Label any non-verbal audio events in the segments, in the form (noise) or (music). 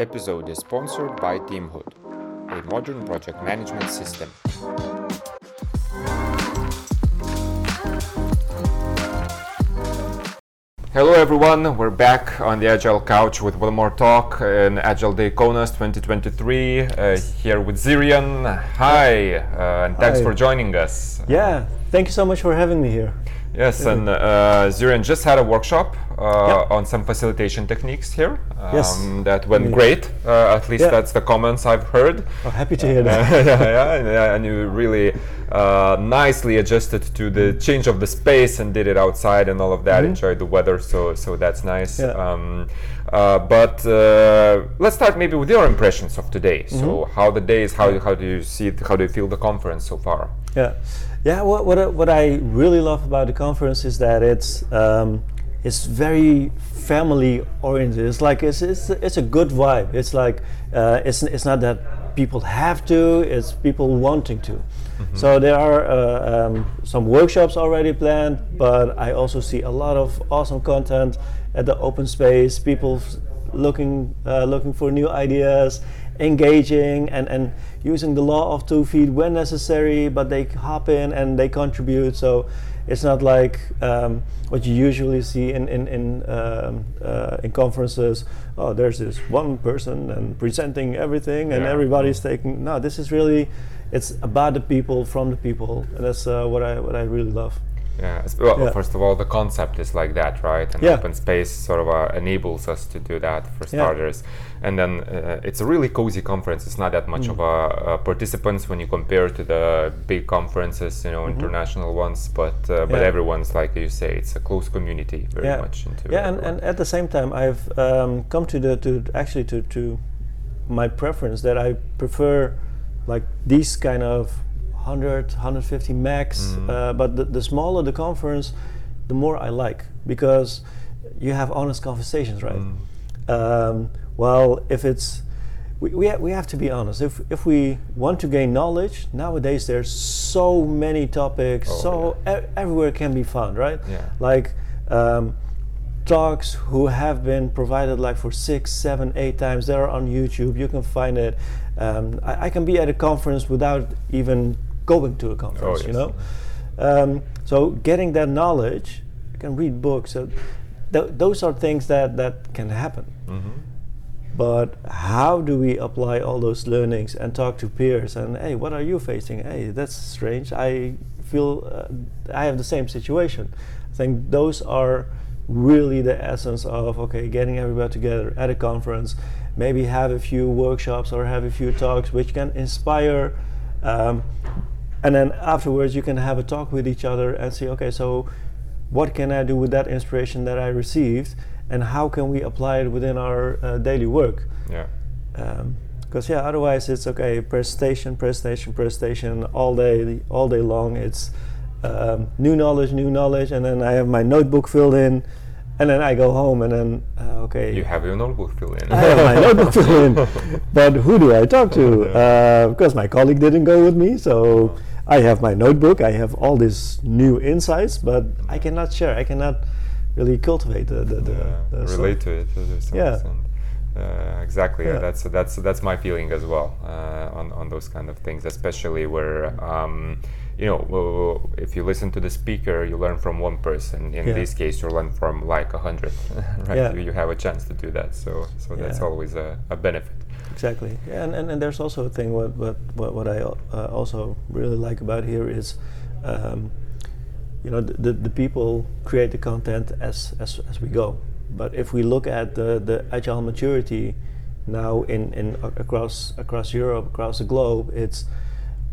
episode is sponsored by Teamhood, a modern project management system. Hello everyone, we're back on the Agile Couch with one more talk in Agile Day Kaunas 2023. Uh, here with Ziryan. Hi, uh, and thanks Hi. for joining us. Yeah, thank you so much for having me here. Yes, and uh, Ziryan just had a workshop uh, Yep. on some facilitation techniques here. Um, Yes. That went Indeed. great. Uh, at least Yeah. that's the comments I've heard. Oh, happy to hear (laughs) that. yeah, yeah, and, uh, and you really uh, nicely adjusted to the change of the space and did it outside and all of that. Enjoyed the weather, so so that's nice. Yeah. Um, uh, but uh, let's start maybe with your impressions of today. So Mm-hmm. how the days, how how do you see it? How do you feel the conference so far? Yeah, yeah. What what I, what I really love about the conference is that it's um, it's very family oriented. It's like it's it's it's a good vibe. It's like uh, it's it's not that people have to. It's people wanting to. So there are uh, um, some workshops already planned, but I also see a lot of awesome content at the open space. People looking uh, looking for new ideas, engaging and, and using the law of two feet when necessary, but they hop in and they contribute. So it's not like um, what you usually see in in in, um, uh, in conferences. Oh, there's this one person and presenting everything, and Yeah. everybody's taking. No, this is really. It's about the people, from the people, and that's uh, what I what I really love. Yeah. Well, Yeah. first of all, the concept is like that, right? And Yeah. open space sort of uh, enables us to do that for Yeah. starters. And then uh, it's a really cozy conference. It's not that Mm. much of a, uh participants when you compare to the big conferences, you know, international ones. But uh, but. Yeah. everyone's like you say, it's a close community, very yeah. much into. yeah, and, and at the same time, I've um, come to the to actually to to my preference that I prefer like these kind of 100 150 max Mm. uh, but the, the smaller the conference the more I like because you have honest conversations right Mm. um, well if it's we, we, ha- we have to be honest if, if we want to gain knowledge nowadays there's so many topics Oh, so e- everywhere can be found right Yeah. like um, talks who have been provided like for six seven eight times they're on youtube. You can find it um, I, I can be at a conference without even going to a conference you yes. know? Um, so getting that knowledge you can read books so th- those are things that that can happen. Mhm. but how do we apply all those learnings and talk to peers and hey what are you facing? Hey that's strange. I feel uh, i have the same situation. I think those are really the essence of okay getting everybody together at a conference maybe have a few workshops or have a few talks which can inspire um, and then afterwards you can have a talk with each other and see okay so what can i do with that inspiration that i received and how can we apply it within our uh, daily work Yeah. because yeah otherwise it's okay presentation presentation presentation all day all day long it's um, new knowledge new knowledge and then i have my notebook filled in and then i go home and then uh, okay You have your notebook filled in. I have my (laughs) notebook filled in, (laughs) but who do I talk to? Uh, because my colleague didn't go with me, so I have my notebook. I have all these new insights, but I cannot share. I cannot really cultivate the, the, the, yeah, the stuff. relate to it to Yeah. extent. Uh, exactly. Yeah. That's that's that's my feeling as well uh, on on those kind of things, especially where um, you know if you listen to the speaker, you learn from one person. In Yeah. this case, you learn from like a hundred. (laughs) right? Yeah. You, you have a chance to do that. So so that's always a, a benefit. Exactly, yeah, and, and, and there's also a thing what what what, what I uh, also really like about here is, um, you know, the, the, the people create the content as, as as we go. But if we look at the, the agile maturity now in, in across across Europe, across the globe, it's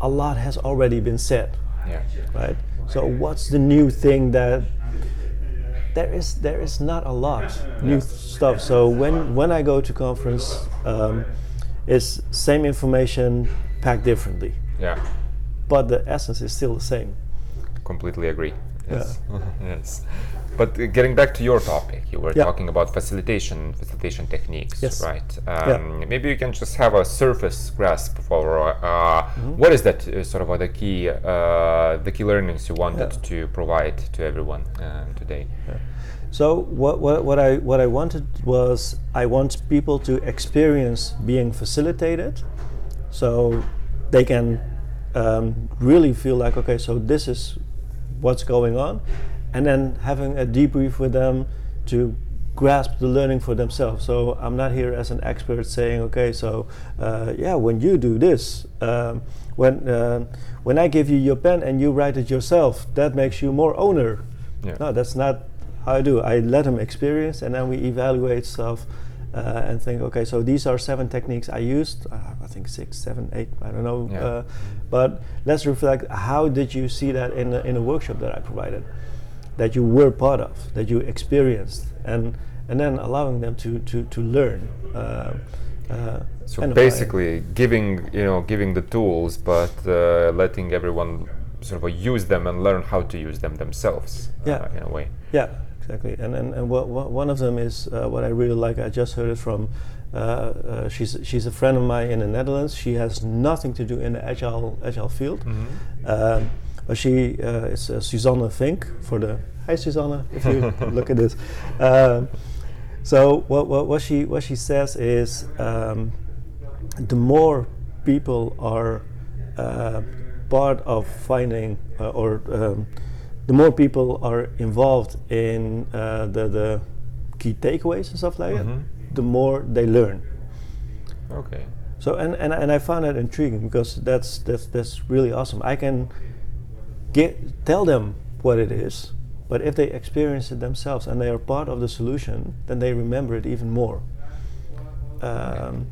a lot has already been said Yeah. right? So what's the new thing that there is? There is not a lot new stuff. So when when I go to conference, um, it's same information packed differently, Yeah. but the essence is still the same. Completely agree. Yes. (laughs) yes. But getting back to your topic, you were Yeah. talking about facilitation, facilitation techniques, Yes. right? Yeah. Um, Maybe you can just have a surface grasp for uh, Mm-hmm. what is that uh, sort of uh, the key, uh, the key learnings you wanted Yeah. to provide to everyone uh, today. So what, what, what I what I wanted was I want people to experience being facilitated, so they can um, really feel like okay, so this is what's going on, and then having a debrief with them to grasp the learning for themselves. So I'm not here as an expert saying okay, so uh, yeah, when you do this, um, when uh, when I give you your pen and you write it yourself, that makes you more owner. Yeah. No, that's not how I do. I let them experience, and then we evaluate stuff. Uh, and think, okay, so these are seven techniques I used. Uh, I think six, seven, eight. I don't know. Yeah. Uh, but let's reflect. How did you see that in a, in a workshop that I provided, that you were part of, that you experienced, and and then allowing them to to to learn. Uh, uh, So basically, giving you know giving the tools, but uh, letting everyone sort of use them and learn how to use them themselves. Yeah. Uh, in a way. Yeah, exactly. And and, and what, what, one of them is uh, what I really like. I just heard it from. Uh, uh, she's she's a friend of mine in the Netherlands. She has nothing to do in the agile agile field, um, but she uh, is uh, Susanne Fink for the. Hi Susanne, if you (laughs) look at this. Um, so what, what what she what she says is um, the more people are uh, part of finding uh, or um, the more people are involved in uh, the, the key takeaways and stuff like Mhm. that, the more they learn. Okay. So and, and, and I found that intriguing because that's that's that's really awesome. I can get tell them what it is, but if they experience it themselves and they are part of the solution, then they remember it even more. Um,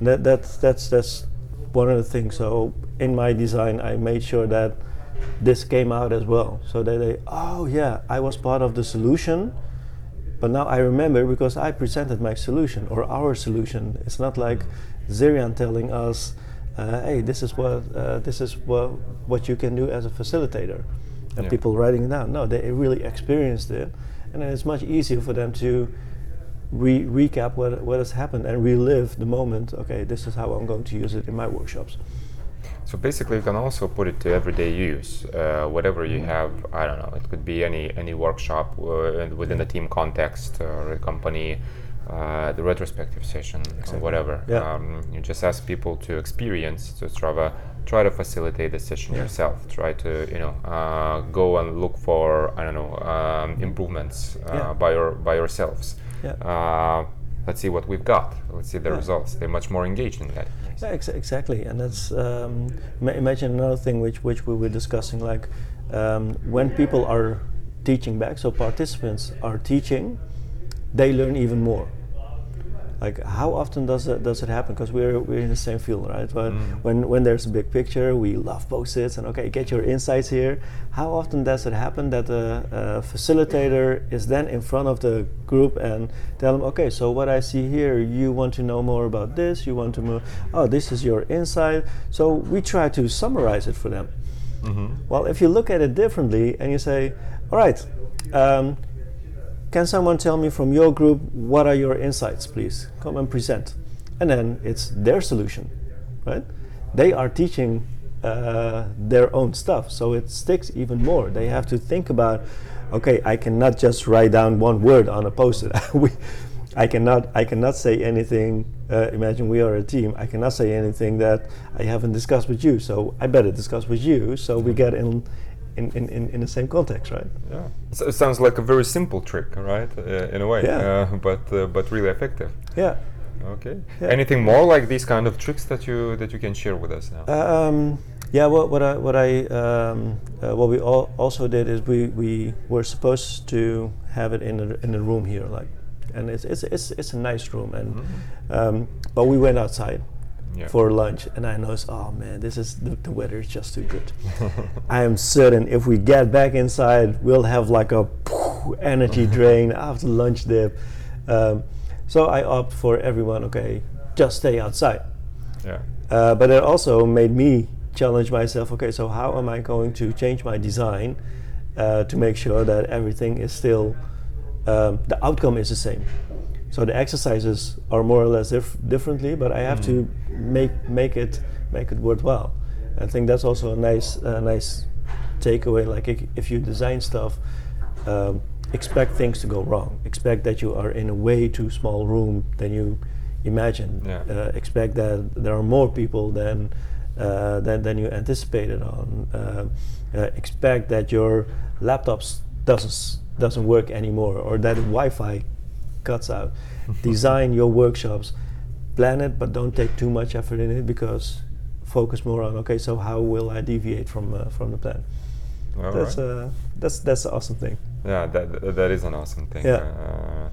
that that's that's that's one of the things. So in my design, I made sure that this came out as well, so that they oh yeah, I was part of the solution. But now I remember because I presented my solution or our solution. It's not like Ziryan telling us, uh, "Hey, this is what uh, this is what what you can do as a facilitator," and Yeah. people writing it down. No, they really experienced it, and then it's much easier for them to re- recap what what has happened and relive the moment. Okay, this is how I'm going to use it in my workshops. So basically, you can also put it to everyday use. Uh, whatever you have, I don't know. It could be any any workshop uh, within the team context or a company, uh, the retrospective session or whatever. Yeah. Um, you just ask people to experience to try to try to facilitate the session Yeah. yourself. Try to you know uh, go and look for I don't know um, improvements uh, Yeah. by your by yourselves. Yeah. Uh, let's see what we've got. Let's see the results. They're much more engaged in that. Yeah, ex- exactly, and that's um, ma- imagine another thing which which we were discussing, like um, when people are teaching back, so participants are teaching, they learn even more. Like how often does it does it happen? Because we're we're in the same field, right? But Mm. when when there's a big picture, we love post-its and okay, get your insights here. How often does it happen that the uh, facilitator is then in front of the group and tell them, okay, so what I see here, you want to know more about this, you want to move, oh, this is your insight. So we try to summarize it for them. Mm-hmm. Well, if you look at it differently and you say, all right, um, can someone tell me from your group what are your insights, please? Come and present. And then it's their solution, right? They are teaching uh, their own stuff, so it sticks even more. They have to think about, okay, I cannot just write down one word on a post-it. (laughs) I cannot, I cannot say anything. Uh, imagine we are a team. I cannot say anything that I haven't discussed with you. So I better discuss with you, so we get in, in, in, in, in the same context, right? Yeah, so it sounds like a very simple trick, right? Uh, in a way, Yeah. uh, but uh, but really effective. Yeah. Okay. Yeah. Anything more like these kind of tricks that you that you can share with us now? Um, yeah, what, what I what I um, uh, what we all also did is we, we were supposed to have it in a, in a room here, like, and it's it's it's, it's a nice room, and um, but we went outside Yeah. for lunch, and I noticed, oh man, this is the, the weather is just too good. (laughs) I am certain if we get back inside, we'll have like a energy (laughs) drain after lunch dip. Um, so I opt for everyone. Okay, just stay outside. yeah. Uh, but it also made me challenge myself. Okay, so how am I going to change my design uh, to make sure that everything is still um, the outcome is the same? So the exercises are more or less dif- differently, but I have to make make it make it worthwhile. I think that's also a nice uh, nice takeaway. Like if, if you design stuff, um, expect things to go wrong. Expect that you are in a way too small room than you imagine. Yeah. Uh, expect that there are more people than uh, than, than you anticipated on. Uh, uh, expect that your laptops doesn't doesn't work anymore or that Wi-Fi cuts out. Design your workshops, plan it, but don't take too much effort in it because focus more on okay. So how will I deviate from uh, from the plan? All that's right. uh, that's that's the awesome thing. Yeah, that that is an awesome thing. Yeah. Uh,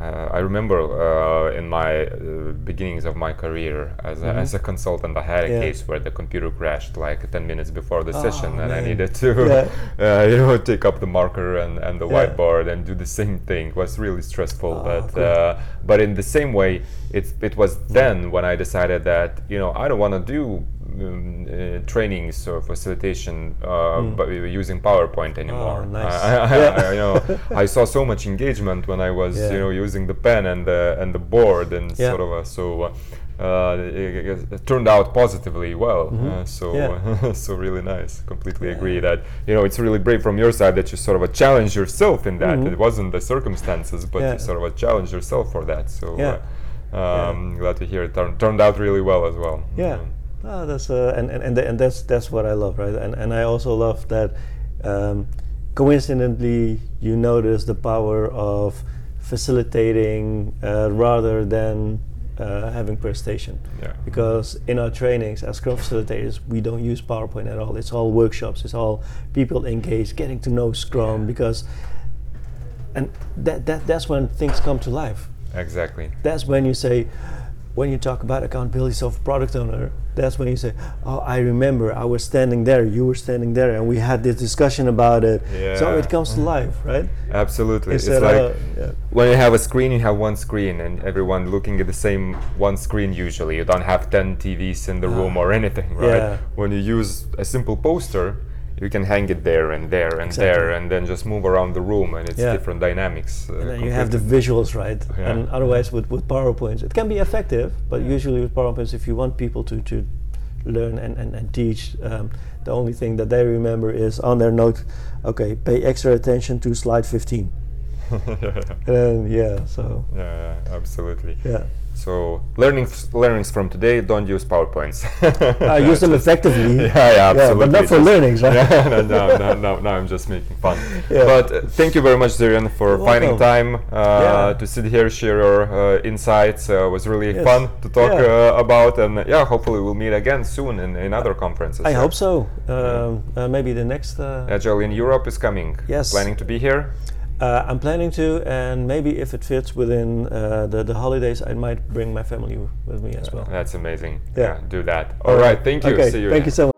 uh, I remember uh, in my uh, beginnings of my career as a, Mhm. as a consultant, I had a Yeah. case where the computer crashed like 10 minutes before the Oh, session, and I needed to, Yeah. (laughs) uh, you know, take up the marker and, and the Yeah. whiteboard and do the same thing. It was really stressful, Oh, but cool. uh, but in the same way, it it was then when I decided that you know I don't want to do. Um, uh, trainings or facilitation uh, Mm. but using PowerPoint anymore. Oh, nice. I, I, Yeah. I, you know, I saw so much engagement when I was, Yeah. you know, using the pen and the and the board and Yeah. sort of uh, so. Uh, uh, it, it- it turned out positively well, Mhm. uh, so Yeah. (laughs) so really nice. Completely Yeah. agree that you know it's really brave from your side that you sort of challenge yourself in that. Mhm. It wasn't the circumstances, but Yeah. you sort of challenge yourself for that. So Yeah. uh, um, glad to hear it turn, turned out really well as well. Yeah, Um, oh, that's uh, and and and, and that's that's what I love, right? And and I also love that. Um, coincidentally, you notice the power of facilitating uh, rather than uh, having presentation. yeah. Because in our trainings as Scrum facilitators, we don't use PowerPoint at all. It's all workshops. It's all people engaged, getting to know Scrum. Because, and that, that that's when things come to life Exactly. that's when you say when you talk about accountability of product owner that's when you say oh i remember i was standing there you were standing there and we had this discussion about it Yeah. so it comes to life right Absolutely. It's like yeah. when you have a screen, you have one screen, and everyone looking at the same one screen. Usually, you don't have ten TVs in the room or anything, right? Yeah. When you use a simple poster, you can hang it there and there and there, and then just move around the room, and it's Yeah. different dynamics. Uh, and then you have the visuals right Yeah. and otherwise with, with powerpoints it can be effective but usually with powerpoints if you want people to, to learn and, and, and teach um, the only thing that they remember is on their note okay pay extra attention to slide 15 (laughs) and yeah so yeah, yeah, absolutely. yeah So learnings learnings from today: don't use powerpoints. I use them (laughs) effectively. (laughs) Yeah, yeah, absolutely. but not for learnings, right? Yeah, no, no, no, no, no, I'm just making fun. Yeah. But uh, thank you very much, Ziryan, for You're finding welcome. time uh, Yeah. to sit here, share your uh, insights. Uh, was really Yes. fun to talk Yeah. uh, about, and uh, yeah, hopefully we'll meet again soon in, in other conferences. I yeah. hope so. Um, uh, maybe the next. Uh, Agile in Europe is coming. Yes. Planning to be here. Uh, I'm planning to, and maybe if it fits within uh, the the holidays, I might bring my family w- with me as well. That's amazing. Yeah. do that. All right. Thank you. Okay. See you. Thank again. you so much.